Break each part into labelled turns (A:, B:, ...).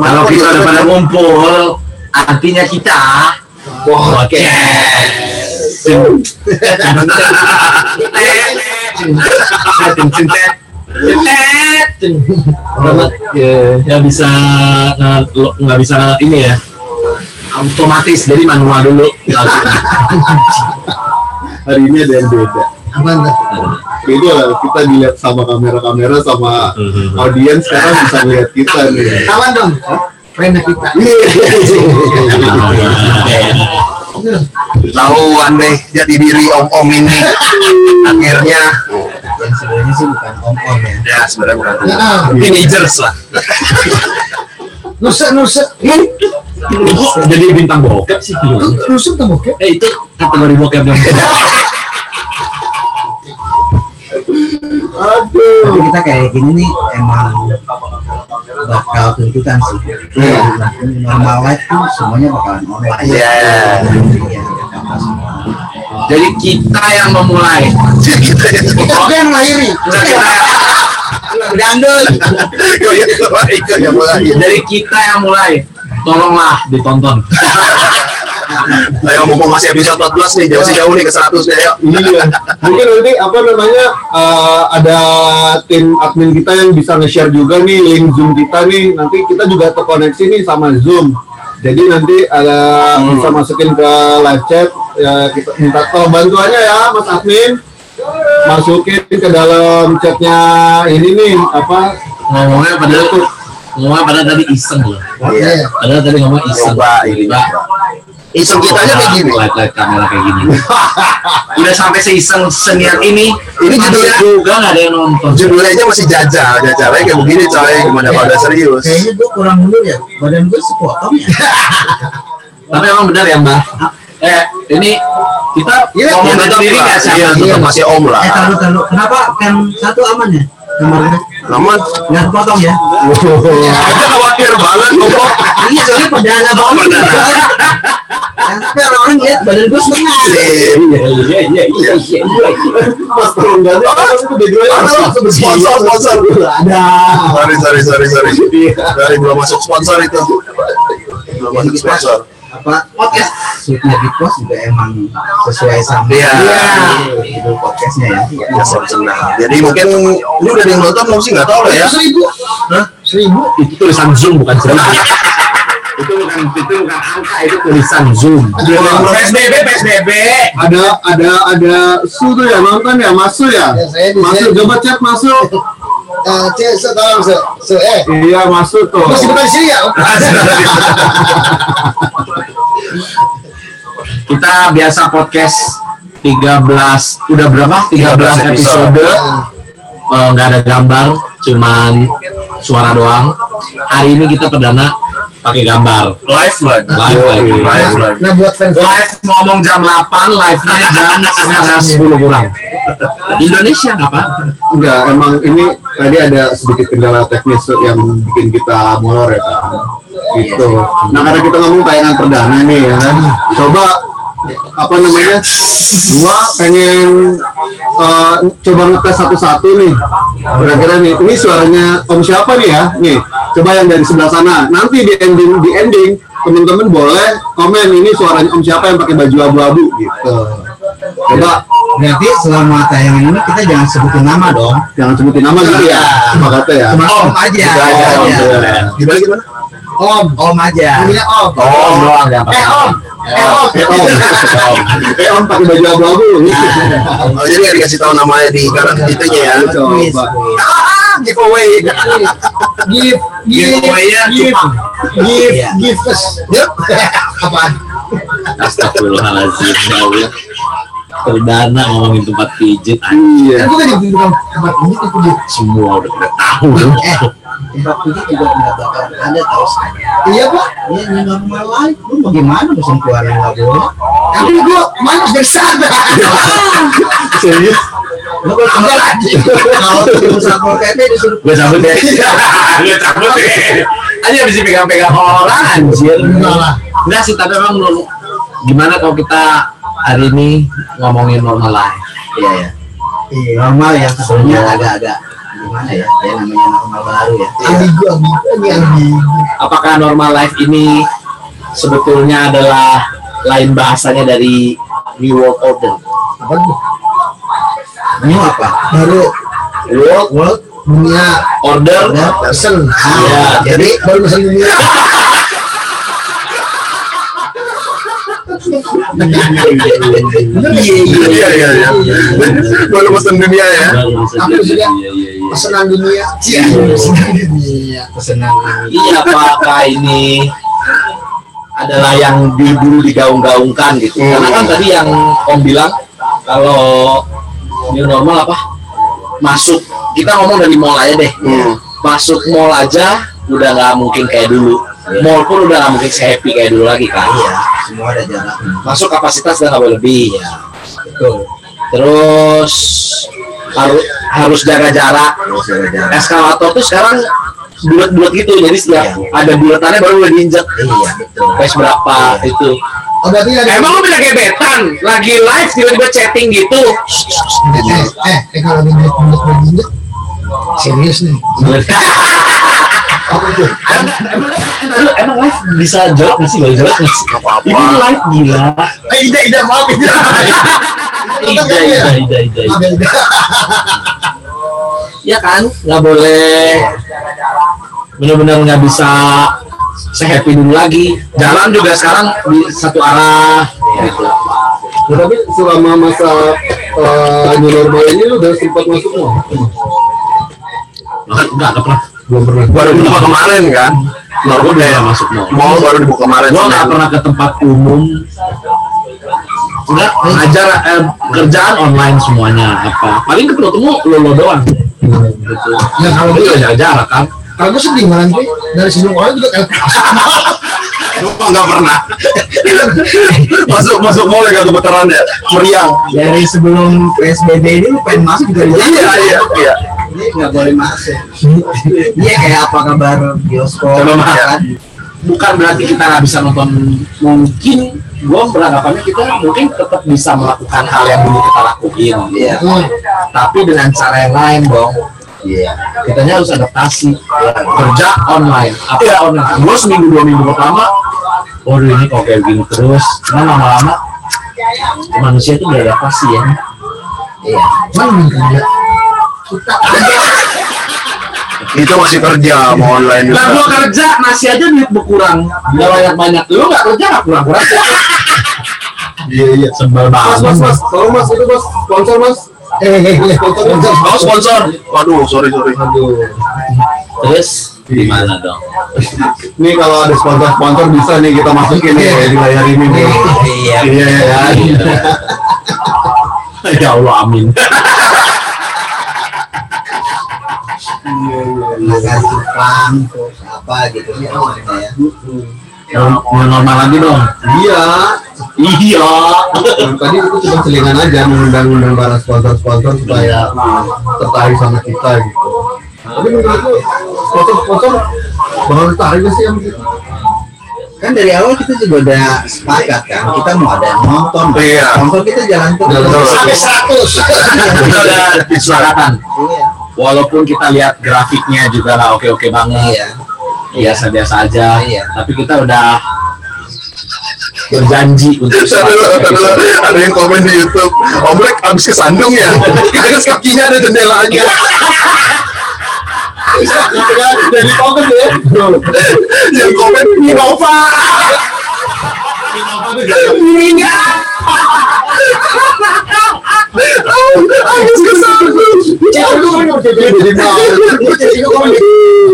A: Kalau kita udah pada ngumpul, artinya kita podcast.
B: ya bisa nggak nggak bisa ini ya
A: Otomatis jadi manual dulu.
C: hari ini ada yang beda
D: Apa tuh?
C: beda lah kita dilihat sama kamera-kamera sama audiens sekarang bisa lihat kita nih
D: Kawan dong. Friend kita.
A: Tahuan deh jadi diri om-om ini. Akhirnya
D: Yang sebenarnya sih bukan om-om ya.
A: ya sebenarnya bukan
D: Nah,
A: teenagers lah.
D: nusuk nusuk.
B: jadi bintang bokep sih
D: Nusuk tuh bokep.
B: eh itu kategori bokep dong
C: aduh
D: Tapi kita kayak gini nih emang bakal tuntutan sih. Normal life tuh semuanya bakalan online.
A: Iya.
D: Semua.
A: Jadi kita yang memulai. kita yang
D: Itu yang lahiri.
A: Dangdut. Dari kita yang mulai. Tolonglah ditonton. Ayo mumpung masih episode 14 nih, jauh jauh nih ke 100 nih, ayo.
C: iya. Mungkin nanti apa namanya eh, ada tim admin kita yang bisa nge-share juga nih link zoom kita nih. Nanti kita juga terkoneksi nih sama zoom. Jadi nanti ada bisa masukin ke live chat ya kita minta tolong bantuannya ya mas admin. Masukin ke dalam chatnya ini nih apa?
B: Ngomongnya padahal ngomongnya padahal tadi iseng loh.
A: Iya.
B: padahal tadi ngomong iseng.
A: Coba ini. Iseng kita aja kayak gini.
B: live kamera kayak gini
A: Udah sampai seiseng seniat ini. Ini judulnya
B: juga nggak ada yang nonton
A: judulnya aja masih jajal, jajalnya kayak begini coy, gimana kalau udah serius.
D: Kayaknya gue kurang mundur ya. Badan gue sepotong ya.
B: tapi emang benar ya mbak eh ini kita
D: Iya,
B: ngomong
A: Ya, tetap
B: sendiri
A: lah.
B: nggak
A: Iya,
B: siapa
A: tetap masih om lah.
D: Eh taruh taruh. Kenapa kan satu aman ya? Kamarnya
A: Namun,
D: nggak kepotong ya?
A: kita khawatir banget ngomong.
D: Iya soalnya perdana banget. Tapi orang-orang lihat badan gue setengah.
B: iya iya iya iya iya
C: mas tolong ganti
A: sponsor, sponsor.
C: ada
A: Sorry, sorry, sorry, sorry. Dari belum masuk sponsor itu. Belum masuk sponsor.
D: Apa podcast shootnya di pos juga emang sesuai sama
A: Iya.
D: judul podcastnya ya.
A: Ya, senang. Jadi mungkin ini udah ada yang nonton belum sih nggak tahu lah ya.
D: Seribu.
A: Hah?
D: Seribu.
B: itu tulisan zoom bukan seribu itu bukan itu bukan angka itu tulisan zoom
A: PSBB, PSBB.
C: ada ada ada su tuh ya nonton ya masuk ya
D: Ya,
C: masuk coba chat masuk
D: Eh, cek sekarang se se eh.
C: iya masuk tuh.
D: Masih bukan di sini ya?
B: kita biasa podcast 13 udah berapa? 13
A: 13
B: episode. Eh, nggak ada gambar cuman suara doang. Hari ini kita perdana pakai gambar.
A: Live live.
B: Live, live.
A: live, live.
D: Nah buat fans.
A: Live ngomong jam 8, live-nya jam
B: setengah 10 kurang. Indonesia apa
C: enggak emang ini tadi ada sedikit kendala teknis yang bikin kita molor ya kan gitu. Nah karena kita ngomong tayangan perdana nih ya kan? Coba apa namanya? Gua pengen eh, coba ngetes satu-satu nih. Kira-kira nih ini suaranya om siapa nih ya? Nih coba yang dari sebelah sana. Nanti di ending di ending teman-teman boleh komen ini suaranya om siapa yang pakai baju abu-abu gitu. Coba.
D: Berarti selama tayangan ini kita jangan sebutin nama dong.
C: jangan sebutin nama gitu ya. Apa kata ya.
D: Cuma om aja.
A: Gitu aja,
D: Om. Aja.
A: Gimana gimana?
D: Om, om aja. Namanya om.
B: om doang ya
D: Eh om. Eh om.
C: eh om eh om pakai baju abu-abu gitu
A: Oh, jadi nggak dikasih tahu namanya di kanan itunya ya.
C: coba
A: Ah, giveaway.
D: Give,
A: Giveaway-nya
D: give, give,
B: Iya.
D: give us. Apaan?
B: Astagfirullahaladzim ya Allah perdana ngomongin tempat pijit
C: iya
D: Aku kan tempat di
B: semua udah tahu
D: eh tempat ini juga nggak bakal ada tahu Iya pak. Iya ini normal life. Lu bagaimana pesan keluaran nggak boleh? Tapi gua malas dari sana.
C: serius
D: Lu kalau tinggal lagi. Kalau di satpol pp disuruh
B: gue cabut ya gue cabut ya aja bisa pegang-pegang orang anjir
D: Enggak lah.
B: enggak sih tapi emang menurut- gimana kalau kita hari ini ngomongin normal life
D: Iya ya. Iya normal yang sebenarnya agak-agak gimana ya ya namanya normal baru ya? Ambigu ambigu ini ambigu
B: apakah normal life ini sebetulnya adalah lain bahasanya dari New World Order?
D: Apa tuh ini apa? Baru world world dunia
B: Order?
D: Ada person.
B: Iya.
D: jadi baru pesan dunia iya
A: Iya iya. Baru pesan dunia ya.
D: Tapi sudah pesanan dunia iya pesanan dunia pesanan dunia
B: Iya, apakah ini adalah yang dulu digaung-gaungkan gitu?
A: Hmm.
B: Karena kan tadi yang Om bilang kalau new normal apa? Masuk kita ngomong dari mall aja deh.
A: Hmm.
B: Masuk mall aja udah nggak mungkin kayak dulu. Mall pun udah nggak mungkin happy kayak dulu lagi kan.
D: iya semua ada jaraknya
B: Masuk kapasitas udah nggak boleh lebih.
D: iya betul
B: Terus harus harus jaga jarak.
D: terus ada jarak
B: Eskalator tuh sekarang bulat-bulat gitu. Jadi setiap ada bulatannya baru boleh diinjak.
D: iya betul
B: Pes berapa itu.
D: oh berarti ada
B: Emang lu bisa gebetan? Lagi live tiba-tiba chatting gitu.
D: eh eh eh, eh kalau duit duit serius nih apa tuh
B: emang, emang live bisa jawab nggak sih? Boleh jawab nggak sih?
A: Apa-apa.
B: Ini live gila.
D: eh ida ida maaf ida
B: Ida, ida, ida, ida. Ya kan? Nggak boleh. Benar-benar nggak bisa sehappy dulu lagi. Jalan juga sekarang di satu arah. Gitu.
C: Nah, tapi selama masa eh, new normal ini lu udah sempat masuk mall?
B: Enggak, enggak pernah.
C: Belum pernah.
A: Baru dibuka kemarin kan. Baru udah
B: nggak masuk mall.
A: Mall baru dibuka kemarin.
B: Gua nggak pernah ke tempat umum. Enggak, ngajar eh, kerjaan online semuanya apa. Paling ketemu lo lo doang. Gitu.
D: ya kalau gitu
B: nggak jaga jarak kan.
D: kalau gue sedih malah sih dari sebelum orang juga kan
A: Gua nggak pernah. masuk masuk mall ya gemeteran ya. Meriang.
D: dari sebelum psbb ini lu pengen masuk juga dia
A: Iya iya iya.
D: Ini nggak boleh masuk. Iya kayak apa kabar bioskop?
B: Coba, Mas.
D: ya kan?
B: Bukan berarti kita nggak bisa nonton. Mungkin gua beranggapannya kita mungkin tetap bisa melakukan hal yang dulu kita lakuin.
D: Iya.
B: Tapi dengan cara yang lain dong.
D: Iya.
B: Kitanya harus adaptasi. Kerja online. Apa online? Gua seminggu dua minggu pertama. Waduh ini kok kayak gini terus. Cuma lama-lama manusia itu beradaptasi ya.
D: Iya. Cuman
A: Itu masih kerja mau online
B: Lah
A: juga.
B: gua kerja masih aja duit berkurang. Gak banyak banyak. Lu nggak kerja nggak kurang kurang.
C: Iya iya.
B: Sebel
C: Mas mas mas, tolong mas itu mas sponsor mas.
D: eh eh eh
C: Sponsor sponsor.
A: Oh sponsor. Waduh sorry sorry.
C: Aduh.
B: Terus gimana dong?
C: Nih kalau ada sponsor sponsor bisa nih kita masukin nih kayak di layar ini nih.
D: Iya.
C: Iya ya.
B: ya Allah amin.
D: Makan cupang terus apa gitu ya maksudnya ya.
B: Mau mau normal lagi dong.
C: Iya.
B: Iya.
C: Nah, Tadi itu cuma selingan aja mengundang-undang para sponsor-sponsor supaya tertarik sama kita gitu. Tapi menurut lu sponsor-sponsor bakal tertarik sih kita?
D: Kan dari awal kita juga udah sepakat kan, kita mau ada yang nonton.
A: Iya.
D: Nonton kita jalan terus. Sampai seratus.
B: Kita udah kesepakatan.
D: Iya.
B: Walaupun kita lihat grafiknya juga lah oke-oke banget.
D: Iya.
B: Biasa-biasa aja.
D: Iya.
B: Tapi kita udah berjanji untuk
A: Ada, yang komen di YouTube. Om abis kesandung ya. Terus kakinya ada jendelanya.
C: Jadi komen ya.
A: Yang komen Innova. Ininya. Abis kesandung.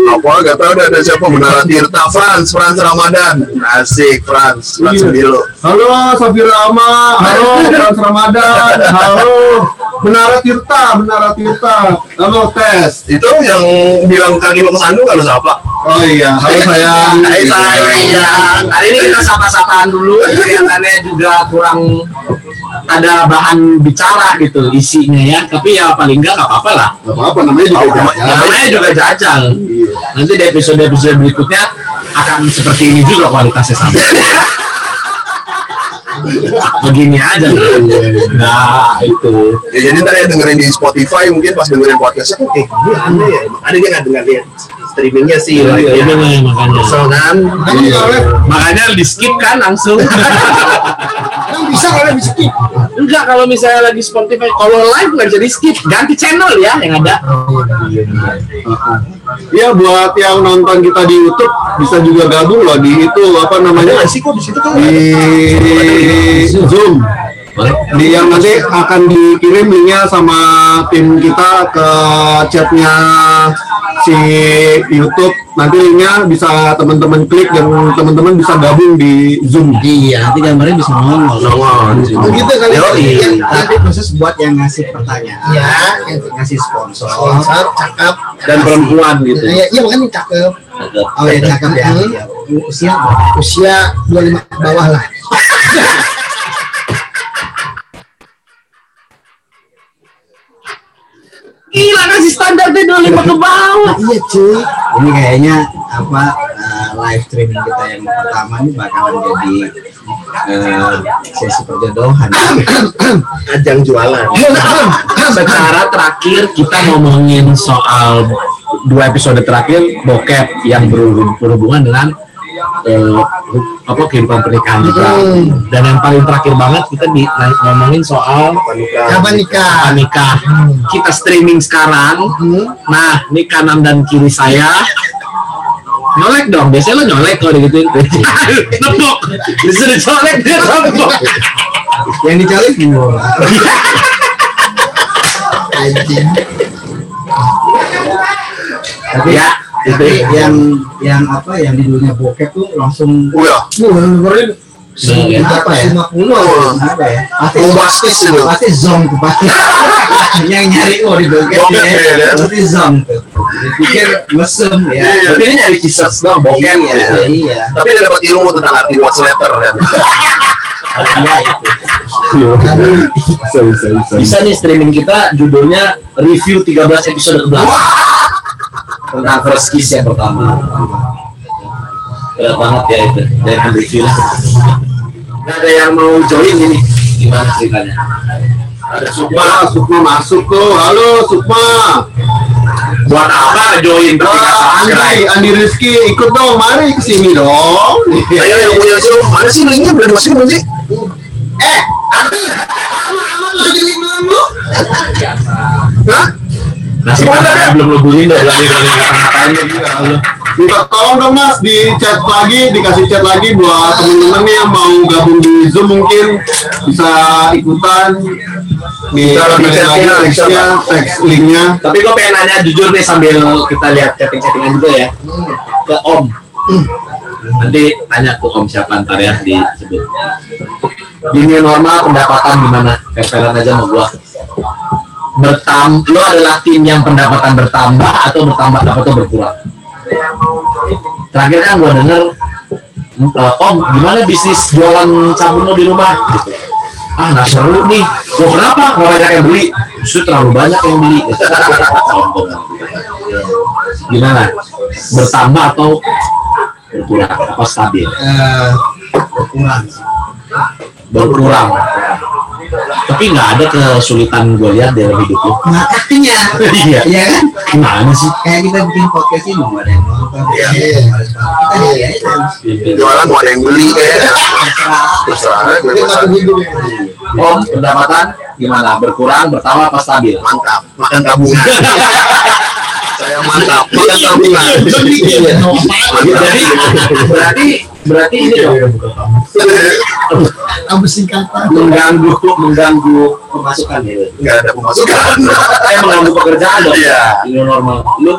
A: Apa? Gak tau udah ada siapa Menara Tirta. Frans Frans Ramadan. Asik Frans. Frans
C: Iya.
A: Bilo
C: Halo Safira Rama, halo Frans Ramadan, halo. Menara Tirta, Menara Tirta, halo tes.
A: Itu yang bilang kaki lo kesandung kalau siapa?
C: Oh iya, halo sayang.
A: Hai sayang.
B: Hari ini kita sapa-sapaan dulu. Kelihatannya juga kurang ada bahan bicara gitu isinya ya. Tapi ya paling enggak nggak apa-apa lah.
C: Gak apa-apa, namanya juga jajan.
B: Namanya juga jajal. Nanti di episode-episode berikutnya akan seperti ini juga kualitasnya sama. begini aja nah itu
A: Ya, jadi ntar ya dengerin di Spotify mungkin pas dengerin podcastnya kok kayak gini aneh ya. Makanya dia nggak dengerin streamingnya sih.
B: Iya,
A: like,
B: iya,
A: ya.
B: iya, makanya.
A: Kesel kan?
C: Iya.
B: makanya di skip kan langsung
D: Kan bisa kalau di skip.
B: enggak kalau misalnya lagi Spotify kalau live nggak bisa di skip ganti channel ya yang ada
C: Ya buat yang nonton kita di YouTube bisa juga gabung loh di itu apa namanya
A: Ada nggak sih kok di situ kan?
C: di Zoom. Di yang nanti akan dikirim linknya sama tim kita ke chatnya si YouTube. Nanti linknya bisa teman-teman klik dan teman-teman bisa gabung di Zoom.
B: iya nanti gambarnya bisa nongol
A: Nongol di situ.
D: Begitu kali
A: Yoi.
D: yang tadi khusus buat yang ngasih pertanyaan, yang ngasih sponsor, sponsor cakep
B: dan perempuan gitu
D: Iya, iya makanya cakep. Oh ya cakep ya. Iya. Usia usia 25 ke bawah lah.
B: gila standar deh 25 ke bawah
D: iya cuy. Ini kayaknya apa eh, live streaming kita yang pertama ini bakalan jadi eh, sesi perjodohan.
A: Ajang jualan.
B: secara terakhir kita ngomongin soal dua episode terakhir bokep yang berhubung- berhubungan dengan eh, hu- apa kehidupan pernikahan juga
D: Hmm.
B: dan yang paling terakhir banget kita di na- ngomongin soal
D: Kapan nikah?
B: kapan nikah kita streaming sekarang
D: Hmm.
B: nah ini kanan dan kiri saya nyolek dong biasanya lo nyolek kalau digituin nepok disuruh nyolek dia nepok
D: Yang dicari gua. Anjing. Tapi
B: ya
D: tapi yang yang apa yang di dunia bokep tuh langsung
A: Oh ya,
D: Wah, dengerin
B: Nah,
D: apa ya? 50 apa ya? Pasti
A: Bombastis itu.
D: Pasti zong tuh pasti. yang nyari oh di bokep
A: Bokep,
D: ya.
A: ya.
D: Pasti zong tuh. Dipikir mesem ya.
A: Iya.
B: tapi ini nyari kisah doang bokep
D: Iya,
B: gitu.
D: iya.
A: tapi dia dapat ilmu tentang arti what's letter kan.
D: Iya itu.
C: Bisa bisa bisa.
B: bisa nih streaming kita judulnya review 13 episode ke belakang tentang first kiss yang pertama. Berat banget ya itu. Dari review nggak ada yang mau join ini. Gimana ceritanya?
A: Ada
C: Sukma, Sukma masuk tuh. Halo Sukma.
B: buat apa join? Nggak
C: Wah, Andi, Andi Rizky ikut dong, mari ke sini dong.
A: Ayo yang punya Zoom, mana sih linknya? Belum dimasukin belum sih?
D: Eh,
A: Hah?
B: Nasi padang belum lo bullying dong lagi lagi ngata-ngatain juga lu.
C: Minta tolong dong Mas di chat lagi, dikasih chat lagi buat teman-teman nih yang mau gabung di Zoom mungkin. Bisa ikutan.
A: Di
C: kasih lagi teksnya, teks linknya.
B: tapi gue pengen nanya jujur nih sambil kita lihat chatting-chattingan juga ya. Ke Om. Nanti tanya ke Om siapa ntar ya disebut. Di new normal pendapatan gimana? Keperan aja sama gua bertam lo adalah tim yang pendapatan bertambah atau bertambah atau berkurang? Terakhir kan gua denger Om gimana bisnis jualan sabun lo di rumah? Gitu. Ah nggak seru nih. Loh kenapa? Nggak banyak yang beli. Justru terlalu banyak yang beli. Gimana? Bertambah atau berkurang? Apa stabil?
D: Eh, berkurang.
B: berkurang tapi nggak ada kesulitan gue lihat dalam hidup lo
D: Makanya,
B: iya
D: iya kan?
B: gimana sih
D: Kayak kita bikin podcast ini nggak ada yang nonton.
A: Iya.
D: Kita jadi aja.
A: Jualan mau ada yang beli kayak. Terserah,
B: om pendapatan gimana berkurang bertambah apa stabil
A: Mantap, makan tabungan. Saya mantap, makan tabungan.
B: Iya. jadi berarti berarti ini dong.
D: Kamu. Singkatan.
B: mengganggu mengganggu pemasukan. Ya
A: Nggak ada pemasukan.
B: eh mengganggu pekerjaan dong.
A: Iya.
B: ini normal. Lu?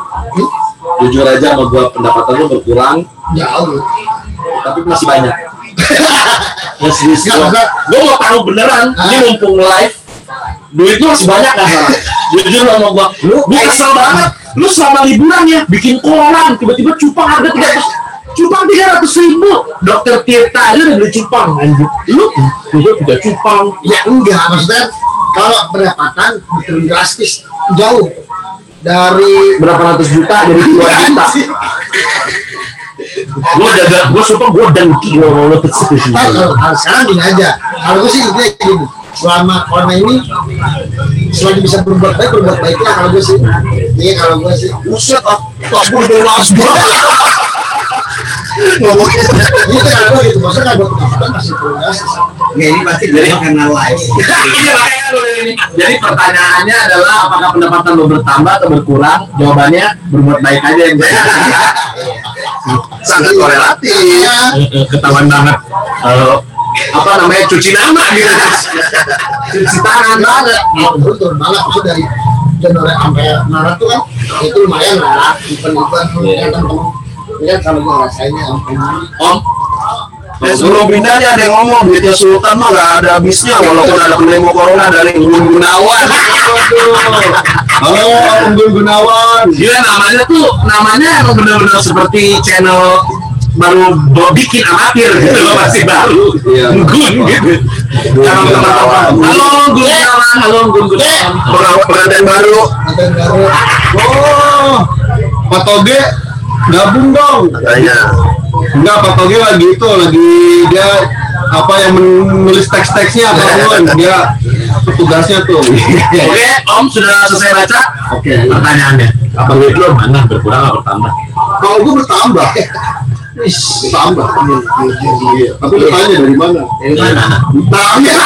B: Jujur aja sama gua pendapatan lu berkurang.
D: Jauh.
B: tapi masih banyak. Ya serius
D: Nggak,
B: gua mau tahu beneran. Ini mumpung live. Duit lu masih banyak kan jujur sama gua. Lu kesel banget. Lu selama liburan ya bikin koran tiba-tiba cupang harga tiga ratus cupang tiga ratus ribu dokter Tirta aja udah beli cupang anjir lu juga tiga cupang
D: Ya enggak, maksudnya kalau pendapatan turun drastis jauh dari
B: berapa ratus juta dari dua juta Gue udah gue sumpah gue dengki mau lo
D: kalau kalau sekarang gini aja. Kalau gue sih intinya gini. Selama corona ini selagi bisa berbuat baik berbuat baiklah kalau gue sih. Iya kalau gue sih.
A: Buset, ah, tak boleh banget. Ngomongnya
D: Gitu gue gitu. Maksudnya masih progres.
E: Nggak, ini pasti dari karena live.
B: Iya. Jadi pertanyaannya adalah apakah pendapatan lo bertambah atau berkurang? Jawabannya berbuat baik aja yang
A: sangat korelatif.
B: ketahuan banget. Eh, apa namanya cuci nama gitu. cuci tangan banget.
D: Betul malah maksud dari Januari sampai Maret tuh kan itu lumayan lah event-event
B: Iya.
D: yang ya kalau gue sampai Maret.
B: Om,
A: Eh, sebelum pindah nih ada yang ngomong duitnya Sultan mah gak ada habisnya walaupun ada pendemo corona dari Gun Gunawan.
C: Halo, Unggul Gunawan.
B: Gila namanya tuh namanya emang benar-benar seperti channel baru bikin amatir gitu loh masih baru.
C: Iya.
B: gun gitu. Kalau teman-teman, halo gun Gunawan. Halo gun Gunawan.
A: Pengantin baru.
D: Konten baru.
C: Oh, Pak Toge gabung dong.
A: katanya.
C: Enggak, Pak Toge lagi itu lagi dia apa yang menulis teks-teksnya apa dia tugasnya tuh.
B: Oke, Om sudah selesai baca?
C: Oke.
B: Pertanyaannya, apa duit lo mana berkurang atau bertambah?
C: Kalau gue bertambah, bertambah. Iya. Tapi lu tanya dari mana?
E: Dari mana?
C: Tanya.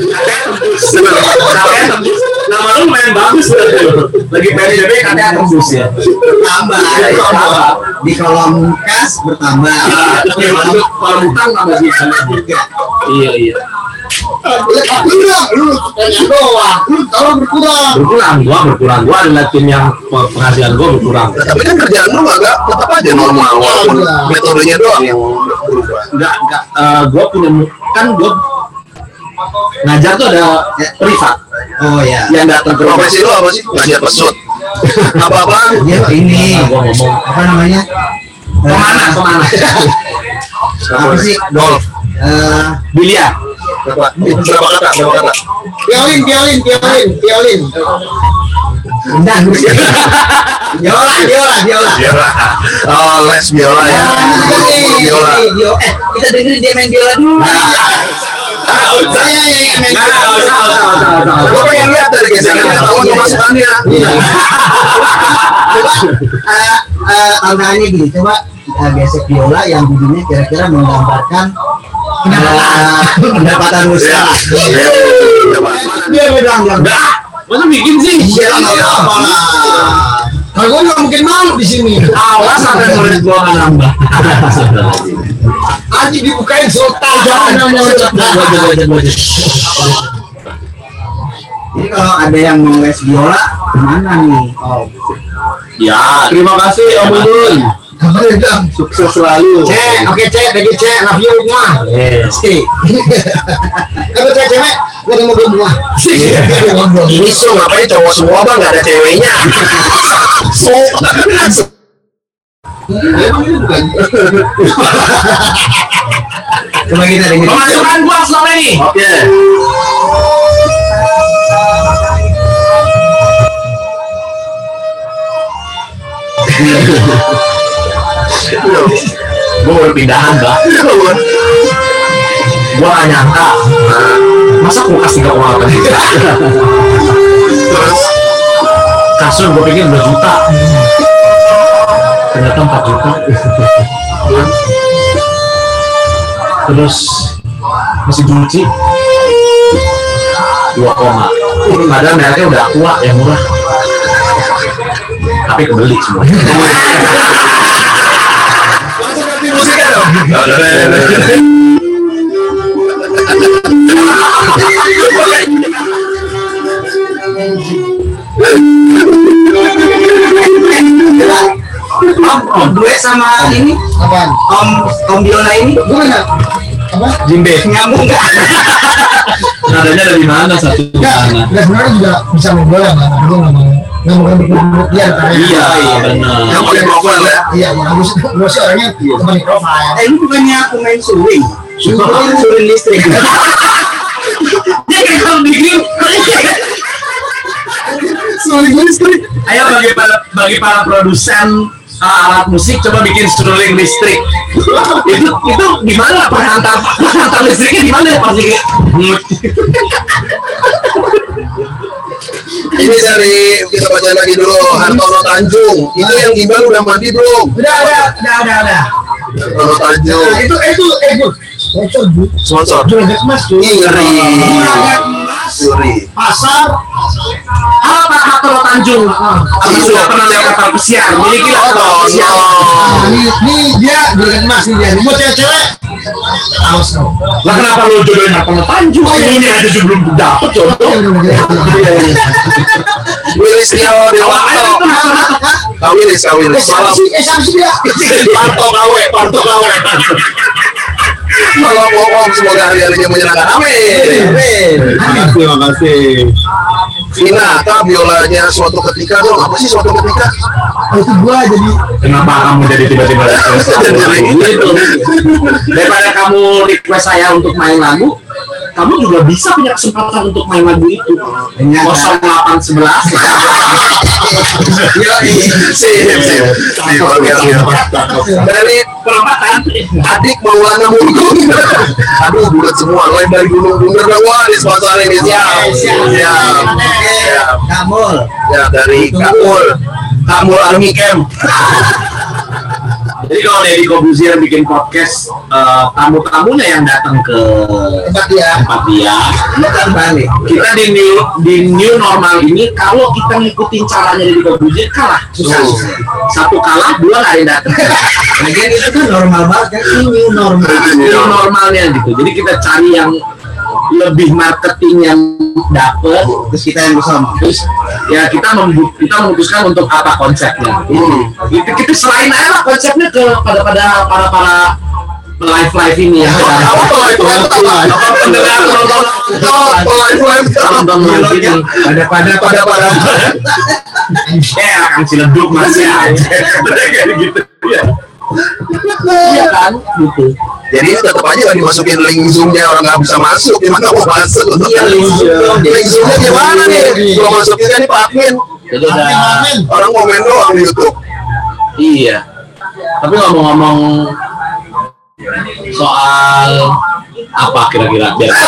B: Namanya tembus. Nama lu lumayan bagus. Lagi PSBB katanya tembus ya.
E: Bertambah.
B: Bertambah.
E: Di kolom kas bertambah.
B: Kalau kalau utang tambah. Iya iya.
D: Enggak, lu doang, lu kalau berkurang.
B: Berkurang gua berkurang gua adalah tim yang pe- penghasilan gua berkurang.
A: Tapi kan kerjaan lu agak tetap aja normal walaupun metodenya doang yang berubah.
B: Enggak enggak eh, gua punya kan gua ngajar tuh ada privat
E: Oh ya.
B: yang datang ke rumah.
A: Profesi lu apa sih? Ngajar pesut. Apa-apaan?
E: Dia ini
B: Nah, gua ngomong
E: apa namanya?
B: ke mana ke mana
E: Apa sih?
A: Golf.
E: Eh,
B: biliar
A: Berapa berapa kata? Berapa kata?
D: Violin, violin, violin.
E: Undang. Biola, biola, biola.
A: Biola. Oh, les biola ya. Guru biola.
E: Bio- Eh, kita dengerin dia main biola dulu.
D: Saya yang main
B: Nggak, nggak usah, nggak usah, nggak usah, nggak usah.
A: Gue pengen lihat dari gesekan ketahuan pemasukannya.
E: Coba eh, eh, tantangannya gini, coba kita gesek biola yang bunyinya kira-kira menggambarkan eh, pendapatan
A: Ya.
E: usaha.
A: Ya. Coba.
E: Dia bilang
B: Enggak, masa bikin sih?
E: Iya, apa-apa
D: Kalau gue nggak mungkin malu di sini.
B: Awas sampai murid gua nggak nambah.
D: Aji dibukain sultan.
E: Jangan,
B: aja.
E: Jadi kalau ada yang mau les biola, ke mana nih? Oh,
B: Ya,
C: Terima kasih Om
D: bilang?
C: Sukses selalu.
D: Cek, oke cek, lagi cek, love you mah.
B: yes.
D: Kalau cek cewek, gue mau gue.
A: Ini so ngapain cowok semua bang nggak ada ceweknya. So.
E: Coba kita.
B: Pemasukan gua selama ini.
A: Oke.
B: Gua baru pindahan, nyangka. Masa kulkas tiga koma delapan juta?
A: Terus
B: Kasur gua pikir 2 juta. Ternyata 4 juta. Terus mesin cuci 2 koma. Padahal mereknya udah tua yang murah. Tapi kebeli semua.
E: Om, om gue sama ini,
D: Apaan?
E: om, om biola ini,
D: Gue nggak. Apa?
B: Jimbe.
E: nyambung nggak?
B: Nadanya dari mana satu mana?
D: enggak sebenarnya juga bisa ngobrol ya. Tapi gue nggak mau nggak mau ngambil dulu dia ntar ya.
B: Iya, iya benar.
A: Yang paling profil ya.
D: Iya, iya. Sih gue sih orangnya teman di profile.
E: Eh, ini bukannya aku main suling? Suling, suling listrik.
B: Dia kayak kalau bikin
D: Gue listrik.
B: Ayo bagi para bagi para produsen alat musik coba bikin seruling listrik itu itu gimana penghantar penghantar listriknya gimana ya pasti
A: Ini dari kita baca lagi dulu Hartono Tanjung. Itu yang gimana udah mandi belum?
E: Udah, udah, udah, udah, udah.
A: Hartono Tanjung.
E: Nah, itu, itu, eh, Gus. Sponsor, Bu.
A: Sponsor.
E: Juragan Mas, tuh.
A: Suri.
E: Pasar.
B: halo Pak Hatolo Tanjung apa sudah pernah lewat kapal pesiar miliki lah kapal
A: Oh,
B: pesiar
E: Nah, ini, ini dia Juragan Mas, ini dia. Buat cewek-cewek. Awas
B: lah kenapa lo jodohin Hatolo Tanjung ini aja belum dapet jodoh
A: Willy Setiawan Dewanto. Kak Willis, Kak
E: Eh, sih? Dia?
A: Parto kawe, Parto kawe. Kalau ngomong semoga hari-harinya menyenangkan. Amin.
C: Terima kasih.
A: Vina, kak biolanya suatu ketika dong. Apa sih suatu ketika?
E: Oh, itu gua jadi
B: kenapa kamu jadi tiba-tiba gitu daripada kamu request saya untuk main lagu kamu juga bisa punya kesempatan untuk main lagu itu 0811
A: Iya, sip, sip. Sip, oke, oke. Dari
B: perempatan
A: adik Maulana Mungkung. Aduh, bulat semua. Lain dari Gunung Bundar dong. Wah, disponsorin ini. Siap. Siap. Siap.
E: Kamul.
A: Ya, dari Kamul. Kamul Army Camp.
B: Jadi kalau Deddy Kobuzier bikin podcast eh, tamu-tamunya yang datang ke
E: Tempat dia.
B: tempat dia
E: kan balik.
B: kita di new di new normal ini kalau kita ngikutin caranya Deddy Kobuzier kalah
E: Susah,
B: satu kalah dua nggak ada yang datang
E: Lagian itu kan normal banget kan ini new normal.
B: new normalnya gitu jadi kita cari yang lebih marketing yang dapet
E: Terus kita yang bersama.
B: terus ya kita membu- kita memutuskan untuk apa konsepnya
A: Hmm.
B: itu kita selain aja lah konsepnya ke pada pada para para live live ini ya
A: Apa tuh? Itu apa?
B: apa pendengar nonton
A: Oh, live, live.
B: nonton live ini
E: Pada pada
A: Pada pada.
B: ya akan ciledug masih aja gitu ya iya kan gitu
A: Jadi tetap aja dimasukin link zoomnya orang nggak bisa masuk. Gimana mau masuk?
B: Iya, link Zoom.
A: Link zoomnya gimana nih? Kalau masukinnya nih Pak Admin.
B: jadi udah
A: Orang komen doang di YouTube.
B: Iya. Tapi ngomong-ngomong soal apa kira-kira biar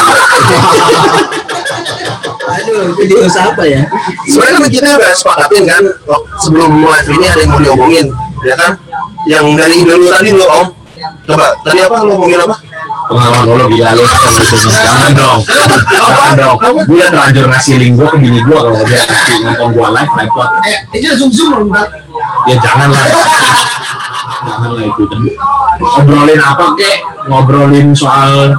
E: Aduh, usaha apa ya?
A: Sebenarnya kan kita udah sepakatin kan sebelum live ini ada yang mau diomongin, ya kan? Yang dari dulu tadi lo Om. Coba tadi apa lo ngomongin apa?
B: pengalaman lo gila lo jangan dong. Jangan dong. Gue terlanjur ngasih link gue ke bini gue kalau dia kasih nonton gue live live buat
E: Eh, ini zoom zoom Mbak.
B: ya jangan lah jangan lah itu. Kan ngobrolin apa kek? Ngobrolin soal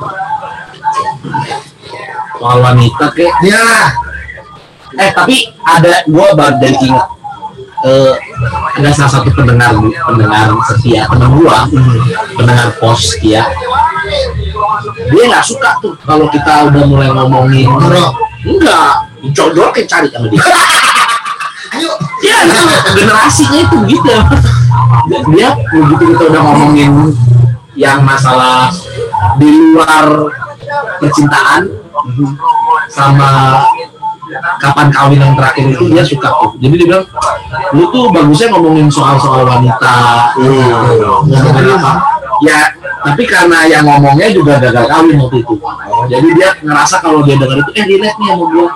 B: soal wanita kek.
E: Ya,
B: eh tapi ada gue baru dari ingat eh ada salah satu pendengar pendengar setia temen gua pendengar pos setia dia nggak suka tuh kalau kita udah mulai ngomongin. Enggak. Jodoh kayak cari sama dia.
E: Ayo.
B: ya itu generasinya itu gitu. Dia begitu kita udah ngomongin yang masalah di luar percintaan sama kapan kawin yang terakhir itu dia suka tuh. Jadi dia bilang lu tuh bagusnya ngomongin soal-soal wanita. Ngomongin apa? Ya tapi karena yang ngomongnya juga gagal kawin waktu itu. Jadi dia ngerasa kalau dia dengar itu eh relate nih sama gua.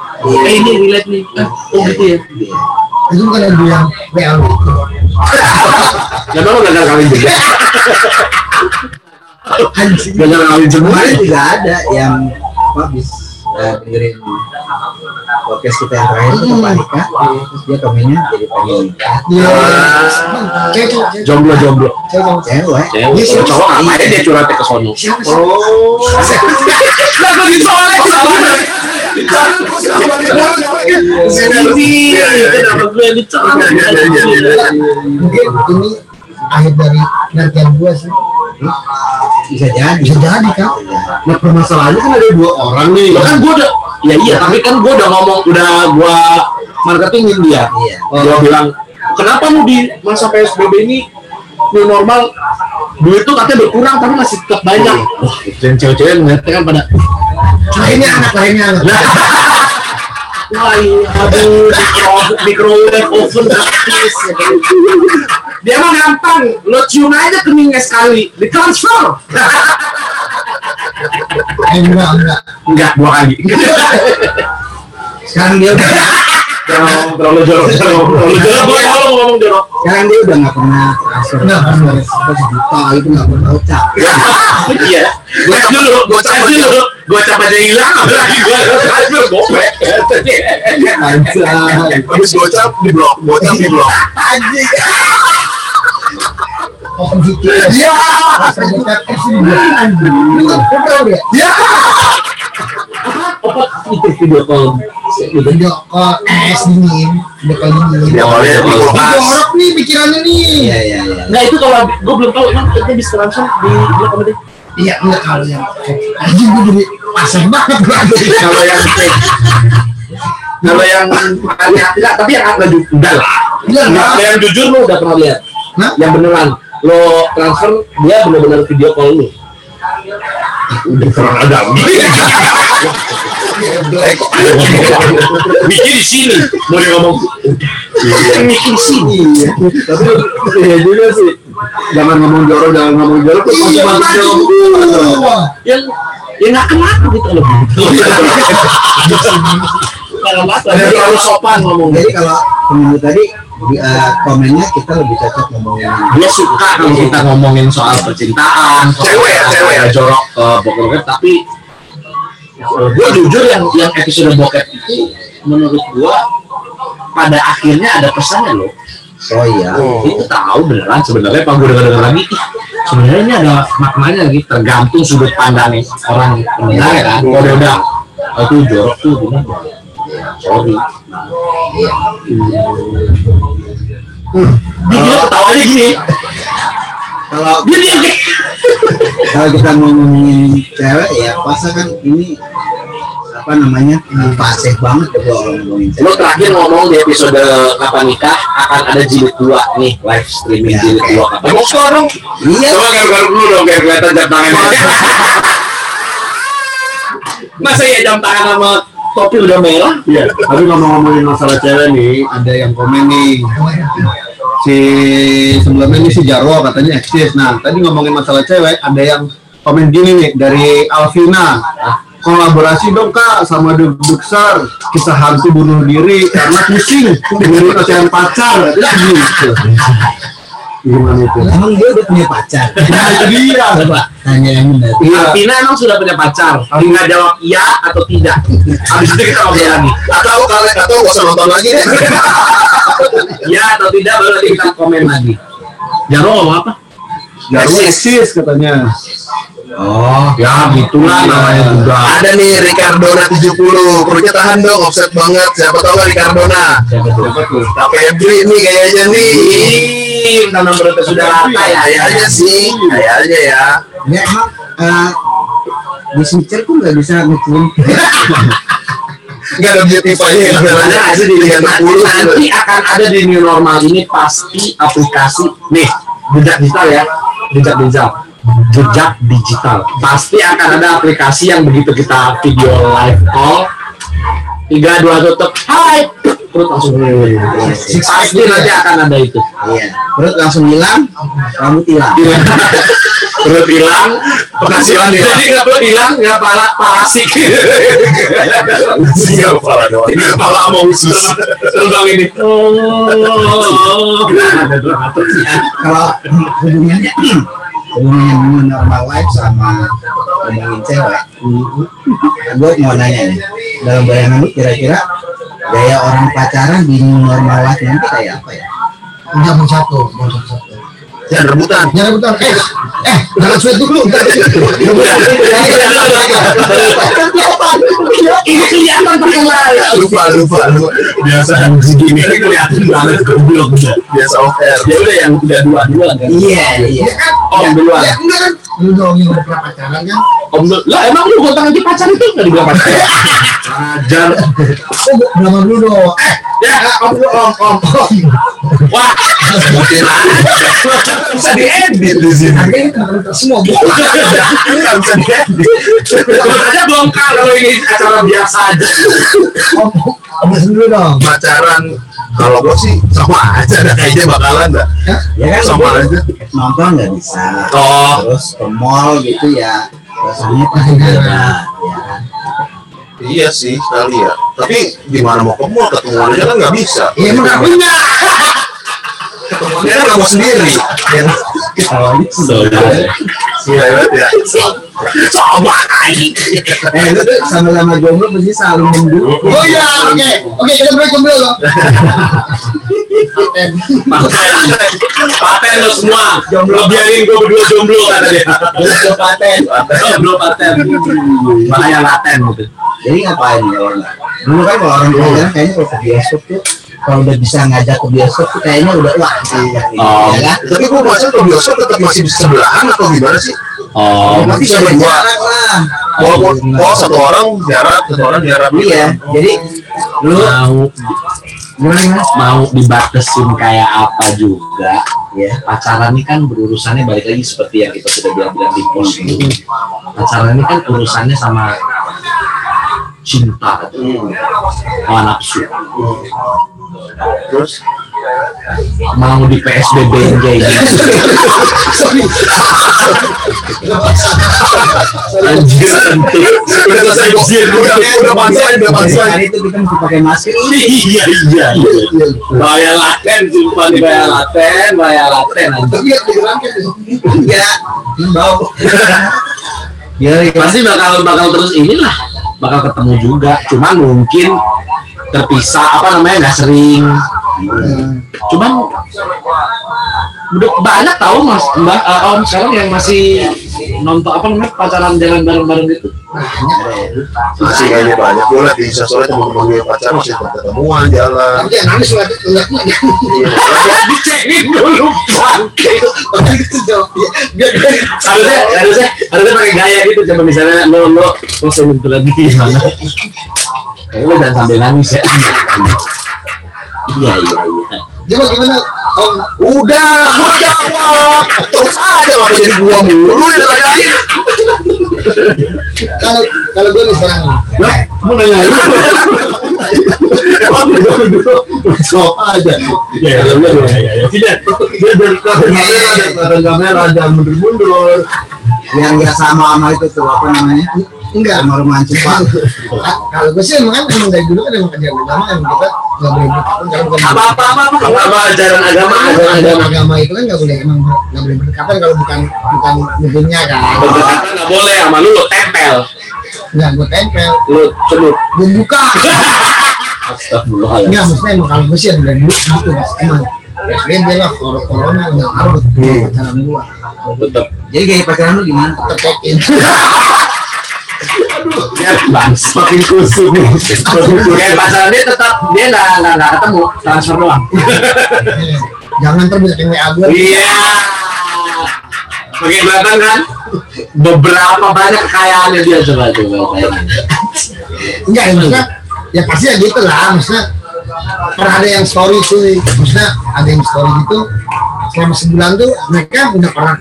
B: Eh ini relate nih. Eh, oh gitu ya.
E: Itu bukan yang bilang PL itu.
B: Ya lo gagal kawin juga. Gagal kawin semua.
E: Kemarin juga ada yang habis eh, dengerin podcast kita yang terakhir itu Pak nikah, terus dia komennya jadi pengen nikah.
B: Iya.
E: Cewek.
B: Jomblo jomblo.
E: Cewek, cewek.
B: Kalau cowok ngapain dia ke sono?
A: Iya, iya.
B: kenapa gue dicolek?
A: Iya, iya, iya, iya.
E: Mungkin ini akhir dari pengertian gua sih. Bisa jadi. Bisa jadi kan?
C: Nah permasalahannya kan ada dua orang nih.
B: Lo kan gue udah, ya iya, tapi kan gue udah ngomong, udah gue marketingin dia.
E: Iya.
B: Gue bilang, kenapa lu di masa PSBB ini new normal duit tuh katanya berkurang tapi masih tetap banyak. Wah, dan cewek-cewek ngeliatnya kan pada,
E: Lainnya anak lainnya anak.
B: wah iya, aduh, micro, microwave oven gratis. dia mah gampang. Lo cium aja keningnya sekali ditransfer.
D: Eh, enggak enggak.
B: Enggak dua kali.
E: Sekarang dia udah
B: jangan terlalu jorok jangan ngomong terlalu jorok gue kalau ngomong jorok
E: sekarang dia udah nggak pernah transfer
D: Nggak pernah.
E: seratus juta itu nggak pernah ucap.
B: Iya. Gue dulu gue cap dulu. gue cap aja hilang lagi? Gue transfer gopek
A: habis gocap di blok gocap di blok.
E: Anjing
D: oh gitu
E: ya ya
B: apa itu video call
D: video call es dingin video call dingin
A: Ya, awalnya di
D: Ini
A: kulkas.
D: jorok nih pikirannya nih
E: iya iya iya
B: Nggak itu kalau gue belum tahu emang itu bisa langsung di blok apa deh?
D: iya enggak kalau yang anjing gue jadi pasar banget berarti
B: Kalau yang fake. Kalau yang enggak, enggak, tapi yang jujur lah. Yang lo udah pernah lihat.
D: Hah?
B: Yang beneran lo transfer dia benar-benar video call lu. Udah kurang ada. Mikir di sini, mau dia ngomong. Mikir di sini.
C: tapi ya juga sih jangan ngomong jorok jangan ngomong jorok
D: Wah,
B: Yang yang nggak kenal gitu loh. Kalau nggak terlalu sopan ngomong.
E: jadi kalau pemilu tadi eh, komennya kita lebih cocok ngomongin
B: Dia suka kalau kita ngomongin soal percintaan, soal
A: Cewek ya, cewek ya.
B: jorok ke bokep tapi gue jujur yang yang episode bokep itu menurut gua pada akhirnya ada pesannya loh.
E: oh iya
B: Itu tahu beneran sebenarnya pas gue denger lagi, sebenarnya ini ada maknanya gitu, tergantung sudut pandang orang pendengar ya kan. Kalau dia udah "Oh, itu jorok tuh gini, sorry.
E: Iya
B: Dia, dia ketawanya gini,
E: kalau
B: kayak
E: kalau kita ngomongin cewek ya pasti kan ini apa namanya pasif banget ya kalau ngomongin
B: Lo
E: cewek
B: terakhir ngomong di episode Kapan Nikah akan ada jilid 2 nih live streaming
E: Ya,
B: jilid. 2 Kapan
A: Ngomong sekarang
E: iya
B: Coba garuk-garuk dulu dong biar kelihatan jam tangannya Masa ya jam tangan sama topi udah merah?
C: Iya, tapi ngomong-ngomongin masalah cewek nih, ada yang komen nih. Si sebelumnya ini si Jarwo katanya eksis. Nah, tadi ngomongin masalah cewek, ada yang komen gini nih dari Alvina. Kolaborasi dong kak sama The Besar kisah hantu bunuh diri karena pusing dengerin ocehan pacar gitu. Gimana itu?
E: emang dia udah punya pacar?
C: Nah, itu dia.
E: coba tanya yang benar.
C: Iya.
B: Tina emang sudah punya pacar? Tinggal jawab iya atau tidak? Habis itu kita ngobrol lagi.
A: Atau kalian atau nggak usah nonton lagi. Deh
B: Iya atau tidak baru nanti kita komen lagi. Jaro ngomong apa?
C: Jarwo eksis. katanya.
E: oh
B: Ya gitulah namanya juga.
A: Ada nih Ricardona 70 perutnya tahan dong offset banget. Siapa tahu nggak Ricardona
B: Siapa tuh?
C: Siapa tuh?
A: Febri nih kayaknya nih
B: Ih, Tentang berita sudah rata ya
A: kayaknya sih kayaknya ya
E: ya emang eh, di switcher tuh nggak bisa ngecium
A: nggak ada beautify-nya yang
B: ada ada di nanti,
A: 60
B: nanti akan ada di new normal ini pasti aplikasi. Nih jejak digital ya. Jejak digital. Jejak digital. Pasti akan ada aplikasi yang begitu kita video live call tiga dua tutup. Hai. Terus langsung pasti nanti akan ada itu.
E: Iya. Perut langsung hilang rambut hilang.
B: Perut hilang penghasilan
A: hilang.
B: jadi nggak perut hilang nggak pala parasik
A: siapa pala doang. Pala mau usus.
B: Terbang ini. Oh.
E: Kalau hubungannya new normal life sama ngomongin cewek. Gue mau nanya nih dalam bayangan lu kira-kira gaya orang pacaran di normal life nanti kayak apa ya?
D: Jam satu jam satu
A: ya rebutan.
D: Jangan rebutan. Eh eh jangan sweat dulu.
B: Ini kelihatan pakai
A: lupa lupa lupa. Biasa
B: segini. Kelihatan banget goblok.
A: Biasa off air.
B: Ya udah yang udah dua dua kan
E: iya. Iya.
B: Om duluan.
D: Ya enggak kan lu dong yang udah pernah pacaran kan
B: om lah emang lu gonta ganti pacar itu nggak dibilang pacar ajar
D: oh nama dulu dong eh
B: ya om dulu om om wah
A: mungkin bisa diedit di sini
D: semua bu
A: nggak bisa diedit
B: aja bongkar kalau ini acara biasa aja
D: om om dulu dong
A: pacaran kalau gua sih sama aja dah kayaknya bakalan dah.
E: Ya kan
A: sama aja
E: nonton nggak bisa.
B: Oh.
E: terus ke mall gitu ya. Rasanya pasti ya. Kan
A: iya sih sekali ya. Tapi gimana mau ke mall ketemuan aja kan nggak bisa.
E: Iya emang nggak punya.
A: Ketemuannya kan nggak mau sendiri. Ya
B: Saudara.
A: Iya ya sama aja
E: eh sama-sama jomblo pasti saling mendukung
D: Oh iya, oke. Oke, kita break dulu loh.
B: Paten. Paten lo semua. Jomblo biarin gue berdua jomblo kata dia.
E: jomblo paten
B: Jomblo paten. Bahaya laten gitu.
E: jadi ngapain ya orang dulu kan kalau orang bilang kayaknya kalau ke bioskop tuh kalau udah bisa ngajak ke bioskop tuh kayaknya udah wah
B: Oh.
E: ya. Kan
A: tapi gua masa ke bioskop tetap masih di sebelahan atau gimana sih?
B: Oh.
A: Nanti
E: bisa berjarak lah.
A: Walaupun oh satu orang jarak, satu orang jarak.
E: Iya jadi lu
B: Mau.
E: Gimana
B: mau dibatasin kayak apa juga.
E: Ya
B: pacaran ini kan berurusannya balik lagi seperti yang kita sudah bilang-bilang di post dulu pacaran ini kan urusannya sama cinta.
A: Hmm.
B: hawa nafsu
A: Terus
B: mau di PSBB kayak gitu. Anjir tentu
A: udah selesai. Udah udah pantai, udah pantai.
E: hari itu kita mesti pakai masker.
B: Iya iya. Iya bahaya laten sumpah nih bahaya laten bahaya laten
D: Tapi ya
E: ya bau ya.
B: pasti bakal bakal terus inilah bakal ketemu juga. Cuman mungkin terpisah apa namanya nggak sering. Cuman udah banyak tahu mas mbak eh, om sekarang yang masih nonton apa namanya pacaran jalan bareng-bareng gitu
A: masih kayaknya banyak. Gue liat di sosial temen-temen gue yang pacaran masih ketemuan jalan.
D: Tapi yang nangis lihatnya
A: Iya.
B: dicengin dulu bangke
D: Tapi itu jawab ya. Biar dia
B: harusnya harusnya harusnya pakai gaya gitu coba misalnya lo lo lo sebentar lagi gimana kayak lo jangan sambil nangis ya iya iya iya
D: Coba gimana Om?
A: Udah, gua jawab. Terus aja lah jadi gua mulu yang tanyain.
D: Kalau kalau gue nih sekarang
B: mau nanya lu
A: Emang udah dulu jawab aja.
B: ya ya ya ya ya tidak
C: dia dari kamera dari kamera jangan mundur-mundur
E: yang nggak sama sama itu tuh apa namanya
D: enggak.
E: Sama romantis pak.
D: Ah, kalau gue sih emang kan emang dari dulu kan emang ajaran agama emang kita nggak boleh berdekatan kalau bukan
B: apa apa apa apa? Apa ajaran agama. Ajaran agama
D: agama itu kan nggak boleh emang nggak boleh berdekatan kalau bukan bukan nubuhnya kan.
B: Berdekatan nggak boleh sama lu lo tempel.
D: Nggak gue tempel.
B: Lu cemut
D: gue buka.
B: Astagfirullahaladzim.
D: Nggak maksudnya emang kalau gue sih yang dari dulu gitu mas. Emang PSBB lah kalau corona nggak ngaruh pacaran gua.
B: Tetap
E: jadi gaya pacaran lu gimana?
D: Tercekin
B: bangsa
C: makin kusut nih
B: kayak pacaran dia tetap dia nggak nggak nggak ketemu transfer doang.
D: Jangan terbiasa yang WA gue
B: iya. Pakai belakang kan? Beberapa banyak kekayaannya dia coba coba
D: enggak ya maksudnya ya pasti ya gitu lah maksudnya pernah ada yang story tuh maksudnya ada yang story gitu selama sebulan tuh mereka nggak pernah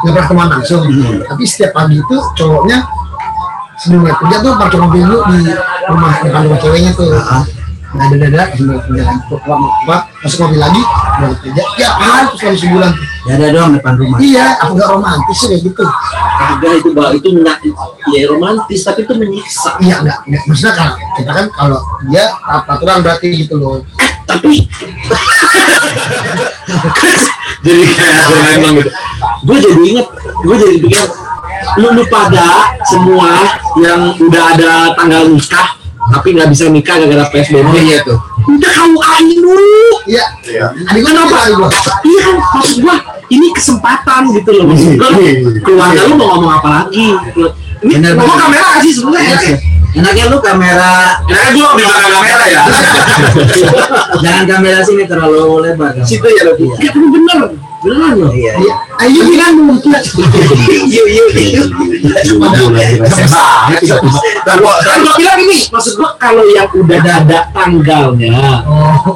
D: nggak pernah teman langsung. Tapi setiap pagi itu cowoknya sebelum dia kerja tuh parkir mobil dulu di rumah depan rumah ceweknya tuh. Nah ada dada sebelum jalan apa masuk mobil lagi berangkat kerja. Ya apaan? Tuh selama sebulan.
E: Ya ada dong depan rumah.
D: Iya apa nggak romantis sih kayak gitu.
B: Kagak itu bah itu menyak ya romantis tapi itu menyiksa.
D: Iya enggak, enggak. maksudnya kalau kita kan kalau dia aturan berarti gitu loh.
B: Tapi jadi kayak gue ngomong gitu gue jadi inget gue jadi pikir lu lu pada semua yang udah ada tanggal nikah tapi nggak bisa nikah gara-gara PSBB
E: iya tuh
B: udah kau dulu
D: iya
A: Iya.
D: adik gue kenapa
B: iya kan maksud gua ini kesempatan gitu loh maksud gua keluarga lu mau ngomong apa lagi gitu. ini
E: Bener,
B: kamera sih sebenarnya
E: enaknya lu kamera
B: Nah, gua di belakang kamera ya.
E: jangan kamera sini terlalu lebar kan?
B: Situ ya, Iya, tapi bener. Beneran loh.
E: iya
D: iya ayo bilang dulu
E: yuk
A: Dan gua
B: Kan gua bilang ini, maksud gua kalau yang udah ada tanggalnya,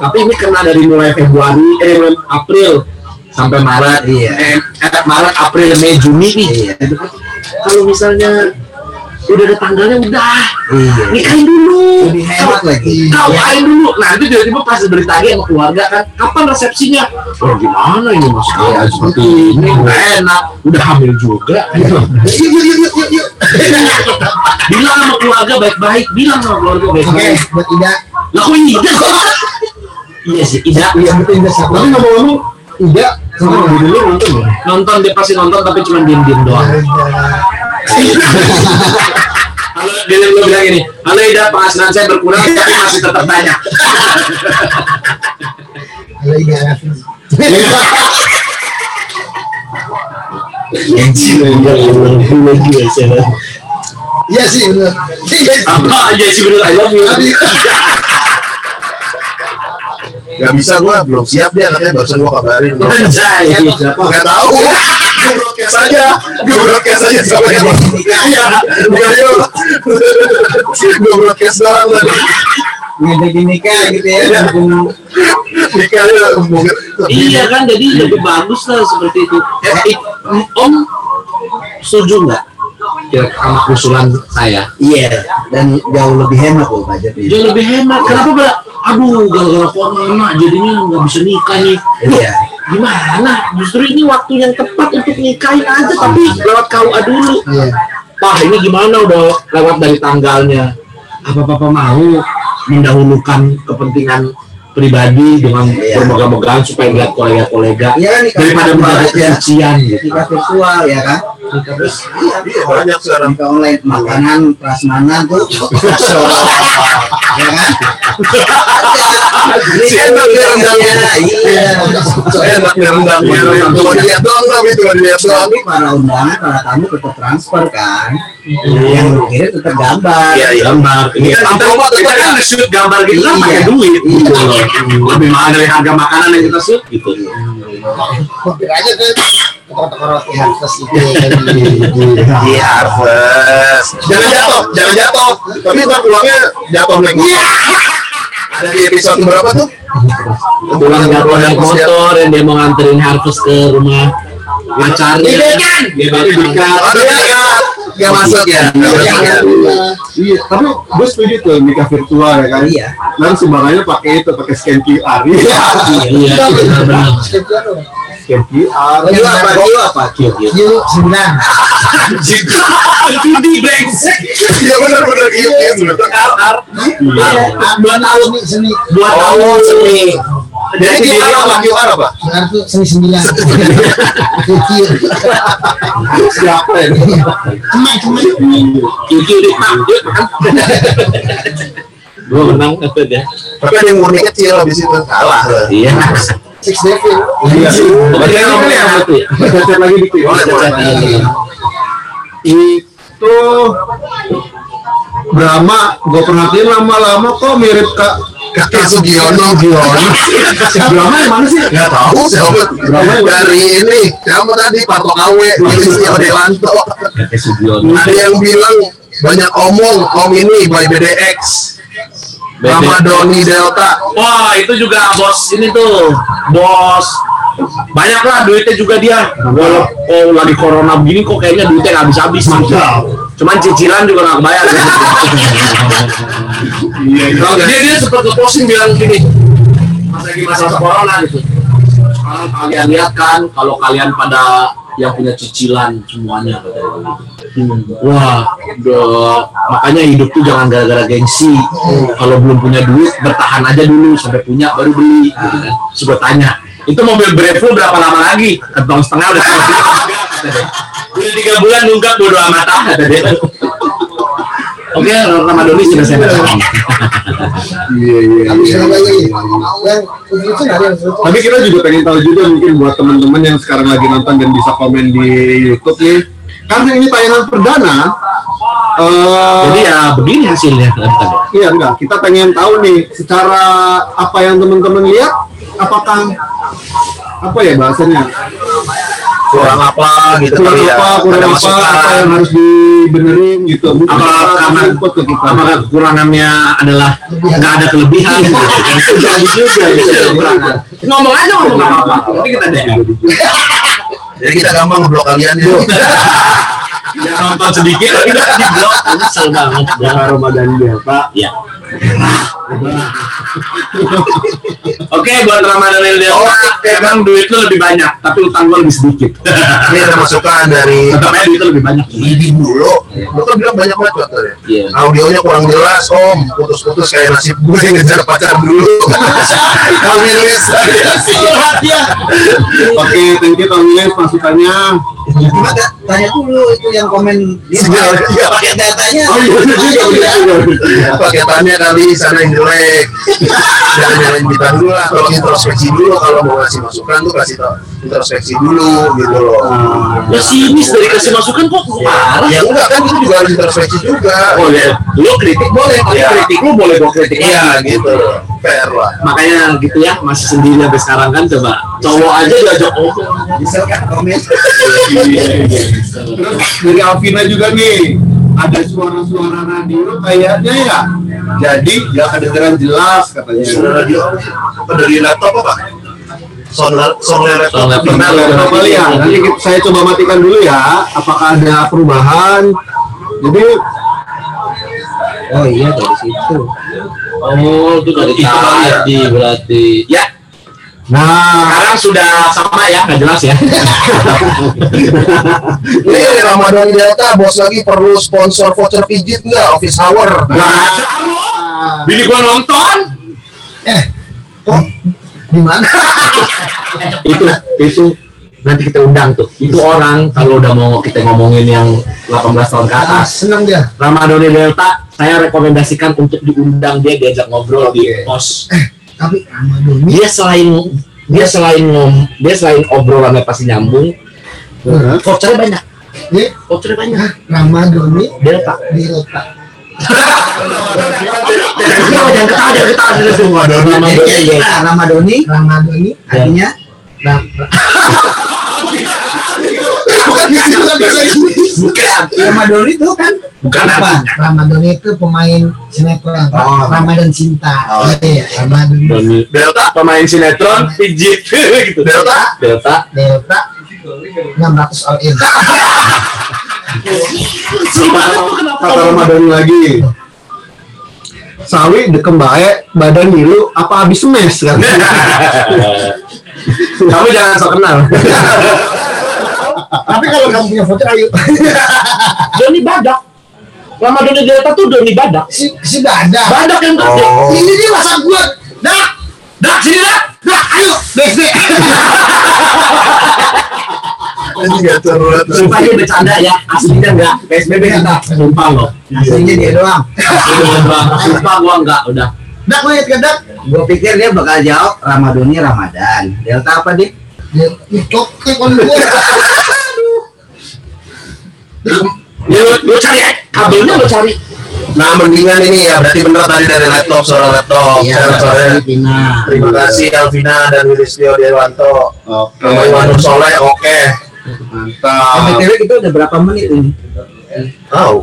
B: tapi ini kena dari mulai Februari, eh April sampai Maret,
E: Iya.
B: eh, eh, Maret, April, Mei, Juni nih.
E: Iya.
B: Kan. Kalau misalnya udah ada tanggalnya udah.
A: Iya.
B: nikahin dulu.
E: Lebih hemat lagi.
B: kawain dulu? Nanti tiba-tiba pas bertanya sama keluarga kan kapan resepsinya? Oh gimana ini mas?
E: Iya,
B: seperti ini enak. Udah hamil juga.
D: Yuk, yuk, yuk, yuk, yuk, yuk.
B: bilang sama keluarga baik-baik bilang sama keluarga
D: Oke,
B: baik-baik
D: buat Ida.
B: lah kok Ida? Iya sih Ida.
D: Iya, betul Ida. Siapa?
C: Tapi ngomong-ngomong, Ida sama Ibu dulu nonton ya?
B: nonton dia pasti nonton tapi cuma diem-diem doang Halo, dia dia bilang gini, halo Ida, penghasilan saya berkurang tapi masih tetap banyak.
D: Halo Ida. Iya sih, benar. Iya sih.
B: Apa aja sih bener, I love you.
A: Gak bisa gua belum siap dia katanya barusan gua kabarin.
B: Anjay.
A: Gak tahu. Gue broadcast aja, gue broadcast aja sama yang Iya, bukan yuk. Gue broadcast doang
E: di nikah gitu ya. mumpung
A: Nikahnya mungkin.
B: Iya kan, jadi lebih bagus lah seperti itu. Eh, i- Om setuju nggak? Kira sama usulan saya.
E: Iya, dan jauh lebih hemat loh budgetnya.
B: Jauh lebih hemat. Kenapa Mbak? Aduh, gara-gara corona jadinya nggak bisa nikah nih.
E: Iya.
B: Gimana? Justru ini waktu yang tepat untuk nikahin aja, tapi lewat KUA dulu.
D: Iya.
B: Pak ini gimana udah lewat dari tanggalnya? Apa papa mau mendahulukan kepentingan pribadi dengan
E: Iya.
B: bermegah-megahan supaya lihat kolega-kolega
E: kan nikah
B: daripada menjaga kesucian gitu.
E: Nikah virtual ya kan?
A: Terus, iya banyak sekarang.
E: Online makanan prasmanan tuh. ya kan? Ini kan
A: enak dia rendangnya.
E: Iya.
A: Saya enak nih rendangnya. Cuma dilihat doang tapi cuma dilihat doang.
E: Tapi para undangan, para tamu tetap transfer kan. Yang kirim tetap gambar.
A: Iya, iya.
B: gambar
A: Ini kan
B: kita, kan shoot gambar gitu kan
E: Iya.
B: pakai duit gitu loh lebih mahal dari harga makanan yang kita shoot gitu
D: Mampir aja ke toko-toko roti harvest itu.
A: Di harvest. Jangan jatuh, jangan jatuh. Tapi ntar pulangnya jatuh motor. Ada di episode berapa tuh?
B: pulang jatuh naik motor yang dia mau nganterin harvest ke rumah pacarnya
A: dia nggak- nggak masuk ya. Ya.
C: Iya, tapi gue setuju tuh nikah virtual ya kan.
E: Iya.
C: Nanti sumbangannya pakai itu, pakai scan QR. Iya,
B: iya benar-benar
C: scan QR.
E: Kio apa? Apa? Kio.
D: Yuk, sembilan.
B: itu di brengsek
A: Iya benar-benar iya iya benar.
D: Bulan seni.
B: seni
A: Jadi QR apa QR apa?
D: Sekarang tuh seni sembilan. Kecil.
C: Siapa ya?
D: Cemai, cemai.
B: cucu di makan gue menang kata dia
A: Tapi ada yang murni kecil habis itu kalah.
B: iya
D: Six Devil.
C: Iya.
B: Berarti ngomongnya apa ya?
C: Cacat lagi dikit.
A: Cacat.
C: Itu Brahma, gue perhatiin lama-lama kok mirip kak
A: Kakak Sugiono Giono.
C: si Brahma yang mana sih?
A: Gak tahu siapa dari ini siapa tadi Parto Kawe dari si Odelanto.
B: kakek Sugiono
A: Ada yang bilang banyak omong om ini by BDX. Nama Doni Delta.
B: Wah itu juga bos ini tuh bos banyak lah duitnya juga dia walau oh, lagi corona begini kok kayaknya duitnya nggak habis habis cuman cicilan juga nggak bayar
C: Iya,
B: dia dia sempat ngeposting bilang gini pas lagi masa corona gitu sekarang kalian lihat kan kalau kalian pada yang punya cicilan semuanya katanya. Hmm, Wah, udah makanya hidup tuh jangan gara-gara gengsi. Kalau belum punya duit, bertahan aja dulu sampai punya baru beli. Gitu kan. Gua tanya, itu mobil Bravo berapa lama lagi? Kantong setengah udah selesai. Udah tiga bulan nunggak bodo amat ah, kata dia. Oke, Ramadoni sudah saya bacakan.
C: iya, iya.
D: Tapi
C: iya.
D: lagi? Yang itu nggak ada yang seru.
C: Tapi kita juga pengen tahu juga mungkin buat teman-teman yang sekarang lagi nonton dan bisa komen di YouTube nih. Karena ini tayangan perdana, eh
B: Jadi ya begini hasilnya
C: iya enggak, kita pengen tahu nih secara apa yang teman-teman lihat, apakah apa ya bahasanya
A: Kurang apa gitu
C: kurang
A: kali ya.
C: apa, kurang
A: Ada
C: apa,
A: masukan.
C: apa yang harus dibenerin gitu. Mungkin
B: Apa karena
C: input ke kita.
B: apakah kekurangannya adalah nggak ada kelebihan? Jadi juga gitu. Ngomong aja ngomong apa-apa. Nanti kita deh.
A: Jadi kita gampang ngeblok kalian ya.
B: yang nonton sedikit di blok kesel banget
C: Jangan Ramadan Delta.
B: ya Oke, buat Ramadan ini emang duit lu lebih banyak, tapi utang gua lebih sedikit.
A: Ini ada masukan dari
B: Tetap aja duit lu lebih banyak.
A: Idi dulu. Lu kan bilang banyak banget katanya.
B: Iya.
A: Audionya kurang jelas, Om. Putus-putus kayak nasib gue yang ngejar pacar dulu. Kami nulis.
C: Oke, thank you Tom Williams masukannya.
E: Tanya dulu itu yang komen dia
A: Iya, iya.
E: pakai datanya.
C: Oh iya, iya, iya, iya, iya.
A: Paketannya kali sana yang jelek. Jangan jangan kita dulu lah. Kalau introspeksi dulu, kalau mau ngasih masukan tuh kasih tau introspeksi dulu gitu loh.
B: Ya sinis dari kasih masukan kok parah.
A: Ya enggak kan itu juga harus introspeksi juga.
B: Oh ya, lu kritik boleh, tapi
A: Iya.
B: kritik lu boleh gua kritik
A: Iya
B: lagi.
A: gitu. Fair lah.
B: Makanya gitu ya, masih sendiri sampai sekarang kan coba cowok aja diajak ngomong.
E: Bisa kan komen.
C: Terus dari Alvina juga nih, ada suara-suara radio kayaknya ya. Jadi ya kedengeran jelas katanya.
A: Suara radio apa dari laptop apa? Laptop.
C: Kali ya. Nanti kita- saya coba matikan dulu ya. Apakah ada perubahan? Jadi
E: Oh iya dari situ.
B: Oh, itu dari
A: ya.
B: tadi berarti. Ya,
C: Nah,
B: sekarang sudah sama ya, nggak jelas ya.
A: Ini Ramadan Delta bos lagi perlu sponsor voucher pijit nggak office hour?
B: Ada lu. Bini gua nonton.
D: Eh, kok di mana?
B: itu itu nanti kita undang tuh itu orang kalau udah mau kita ngomongin yang 18 tahun ke
D: Ah,
B: atas
D: senang dia.
B: Ramadan Delta saya rekomendasikan untuk diundang dia diajak ngobrol di pos
D: Tapi Ramadan
B: dia selain dia selain ngom dia selain obrolannya pasti nyambung vouchernya banyak.
D: Dia
B: vouchernya banyak.
D: Ah, Ramadan ini
B: Delta. Ketawa ketawa semua Delta.
E: Nah, Ramadoni
D: Ramadan ini
E: artinya
D: Bukan gitu, bukan gitu.
B: bukan
E: Ramadoni itu kan
B: bukan
E: apa?
D: Ramadan itu pemain sinetron.
E: Oh.
D: Ramadan cinta.
E: Oh.
D: Iya, Ramadan
A: Delta
B: pemain sinetron pijit gitu
A: Delta
B: Delta
D: Delta 600 all in.
C: kata Ramadan lagi. Sawi dekem bae badan ngilu apa habis mes kan?
B: kamu jangan sok kenal
D: Tapi kalau kamu punya voucher ayo.
B: Doni Badak Ramadan Delta tuh Doni Badak
D: si si Dada.
B: Badak yang gede
A: Oh.
D: Ini dia masa gua. Dah,
B: Dak sini dak
D: dah, ayo, BSD.
A: ini nggak terlalu
B: Sumpah dia bercanda ya Aslinya enggak PSBB kita Sumpah loh
E: aslinya dia doang.
B: Sumpah gua enggak Udah
D: Dak lu lihat ke Dak.
E: Gue pikir dia bakal jawab Ramadoni Ramadan. Delta apa dia?
D: Dia cok ke kon gua.
B: Ya, lu, lu cari aja. Kabelnya lu cari
A: Nah mendingan ini ya berarti bener tadi dari laptop suara laptop.
E: Iya,
A: Ya, soalnya
E: Filipina.
A: Terima kasih Alvina dan Wilistio Dewanto.
C: Oke.
A: Nama Iwanur Soleh oke.
C: Mantap.
E: BTW kita udah berapa menit ini?
A: Tahu.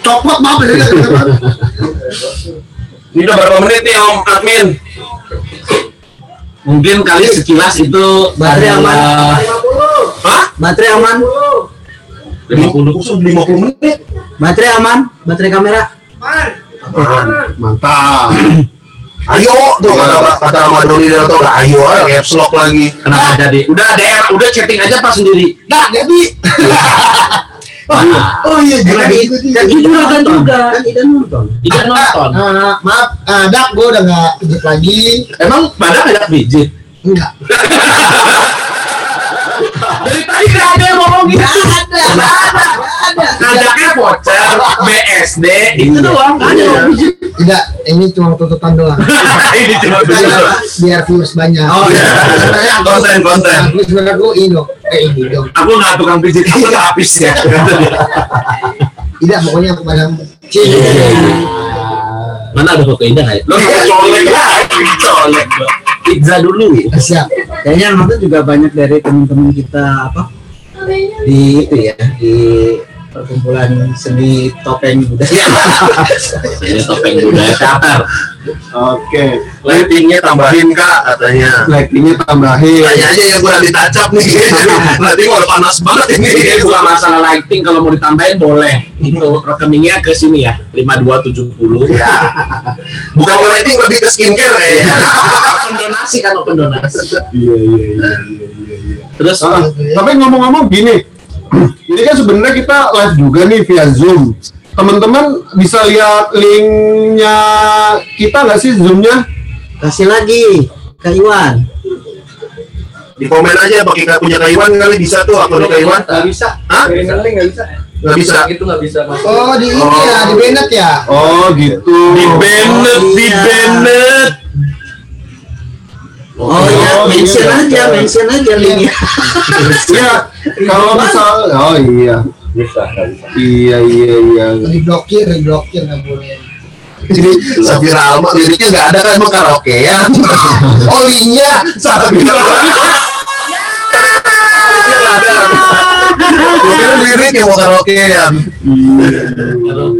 D: Copot maaf ya.
A: Ini udah berapa menit nih Om Admin?
B: Mungkin kali sekilas itu
E: Baterai aman.
A: Hah?
E: Baterai aman.
A: 50 50 menit.
E: Baterai aman. Baterai kamera.
C: Mantap.
A: Ayo tuh kata kata Ramadhani dan tuh udah ayo aja caps lock lagi.
B: Kenapa jadi Udah DR Udah chatting aja pas sendiri
D: Dak, jadi. Oh iya,
E: Karena
D: jadi
E: di- dan itu kan juga. Kan nonton.
B: Tidak nonton
D: Ah, maaf, ah, Dak, gua udah nggak pijit lagi.
B: Emang badan ada pijit
D: Enggak.
B: Dari tadi nggak ada yang ngomong gitu
E: ada. Ada.
B: Ngajaknya voucher BSD Itu doang Nggak ada
D: Tidak, ini cuma tuntutan doang.
B: Ini cuma doang.
D: Biar views banyak.
B: Oh, iya.
D: Sebenarnya aku-
A: Konten, konten.
D: Aku sebenarnya gua ini dong. Eh ini dong.
B: Aku nggak tukang pijit Aku nggak habis ya
D: Tidak, pokoknya aku pada
B: Mana ada foto indah ya? Lo nggak colek lagi Colek Pizza dulu
D: Siap.
E: Kayaknya yang nonton juga banyak dari teman-teman kita apa? Di itu ya di perkumpulan seni topeng budaya.
B: Ini topeng budaya teater.
C: Oke.
A: Lightingnya tambahin kak katanya.
C: Lightingnya tambahin.
A: Tanya aja ya gue tacap nih. Nanti udah panas banget ini.
B: Bukan masalah lighting kalau mau ditambahin boleh. Itu rekeningnya ke sini ya, 5270.
A: Ya. Bukan ke lighting lebih ke skincare kayaknya.
B: Open donasi kan open donasi.
C: Iya iya iya iya iya.
B: Terus
C: Ah, tapi ngomong-ngomong gini, ini kan sebenarnya kita live juga nih via Zoom. Teman-teman bisa lihat linknya kita nggak sih Zoomnya?
E: Kasih lagi ke Iwan.
A: Di komen aja pakai Kak punya Kaiwan kali bisa tuh akun Kaiwan.
F: Nggak bisa.
A: Hah?
F: Nggak bisa.
A: Nggak bisa.
F: Itu nggak bisa masuk.
D: Oh di ini ya, di Bennett ya.
C: Oh gitu.
B: di Bennett, di
E: iya.
B: Bennett.
E: Oh, ya, mention
C: iya.
E: aja, mention aja linknya.
C: Iya, kalau misal, oh iya,
F: Bisa, bisa.
C: iya iya iya.
D: Diblokir, diblokir nggak boleh.
A: Ini Safira Alma liriknya nggak ada kan emang karaokean. Olinya Liriknya mau karaokean.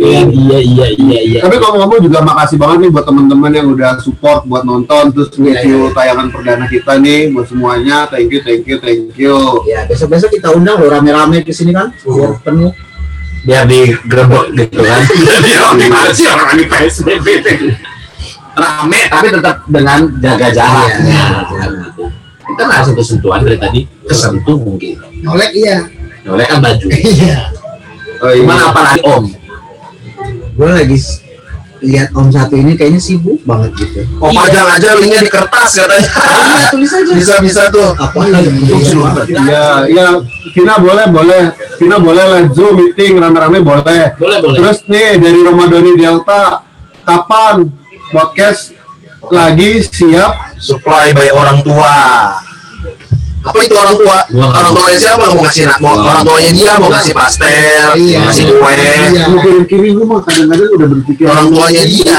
B: Iya, iya, iya, iya, iya.
C: Tapi kalau ngomong juga makasih banget nih buat teman-teman yang udah support buat nonton terus review tayangan perdana kita nih buat semuanya. Thank you, thank you, thank you.
E: Ya, besok-besok kita undang lo rame-rame ke sini kan, biar penuh.
B: Biar digerebek gitu kan. Biar sih orang ini PSBB Rame tapi tetap dengan jaga jarak.
E: Iya,
B: Ya. Kita nggak sentuh sentuhan dari tadi kesentuh mungkin.
D: Nolek iya.
B: Oleh kan baju.
D: Iya.
C: Oh, iya.
B: Cuman apalagi om.
E: Gue lagi lihat Om satu ini kayaknya sibuk banget gitu.
A: Oh pajang aja linknya di kertas katanya.
E: Iya, tulis aja.
A: Bisa bisa tuh.
E: Apa?
C: Iya, iya. Vina boleh, boleh. Vina boleh lah Zoom meeting rame-rame boleh.
B: Boleh, boleh.
C: Terus nih dari Ramadhani Delta, kapan podcast lagi siap?
A: Supply by orang tua. Apa itu orang tua?
B: Gua nggak
A: Orang tuanya siapa mau ngasih nak? Mau orang tuanya dia mau ngasih pastel,
D: Iya.
A: ngasih kue.
D: Iya.
C: Mau kirim-kirim gue mah kadang-kadang udah berpikir
A: Orang tuanya dia.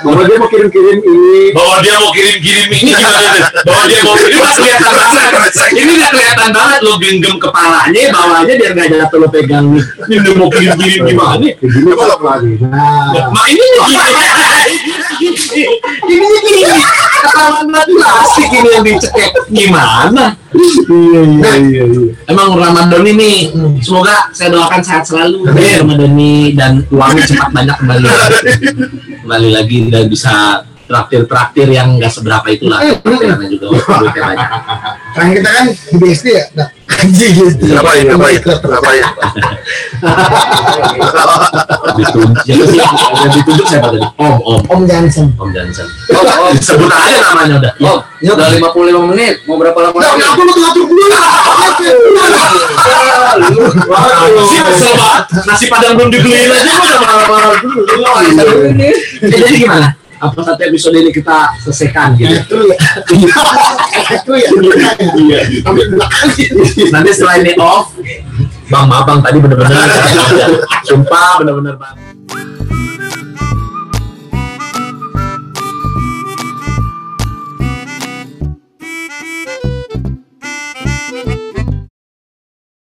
C: bahwa dia mau kirim-kirim ini.
B: bahwa dia mau kirim-kirim ini gimana tuh? Bahwa dia mau kirim mas kelihatan banget. Ini nggak kelihatan banget lo genggam kepalanya, bawahnya biar nggak jatuh lo pegang nih. Ini udah mau kirim-kirim gimana?
C: Kayak gini apa lagi? Nah,
B: Ma ini gini. Ini gini. Ketahuan plastik ini yang dicekek gimana?
C: iya iya iya iya.
B: Emang Ramadan ini semoga saya doakan sehat selalu. Ya Ramadan ini dan uangnya cepat banyak kembali. Kembali lagi dan bisa traktir-traktir yang nggak seberapa itulah. Traktirannya juga banyak.
D: Kita kan di BSD ya. Nah, anjing gitu.
A: Ngapain? Ngapain? Ngapain?
B: ditunjuk yang ditunjuk siapa tadi Om Om
D: Om Johnson.
B: Om Johnson
F: Oh, oh,
B: sebut aja namanya udah
F: oh, udah 55 menit. Mau berapa lama
D: Nah, kenapa lu ngatur gue?
B: Sih kesel banget nasi padang belum dibeliin aja udah marah-marah dulu
F: ini.
B: Eh, jadi gimana apa satu episode ini kita selesaikan gitu
D: Itu ya. Itu ya.
B: Iya. Nanti setelah ini off, Bang, maaf bang tadi bener-bener sumpah bener-bener bang.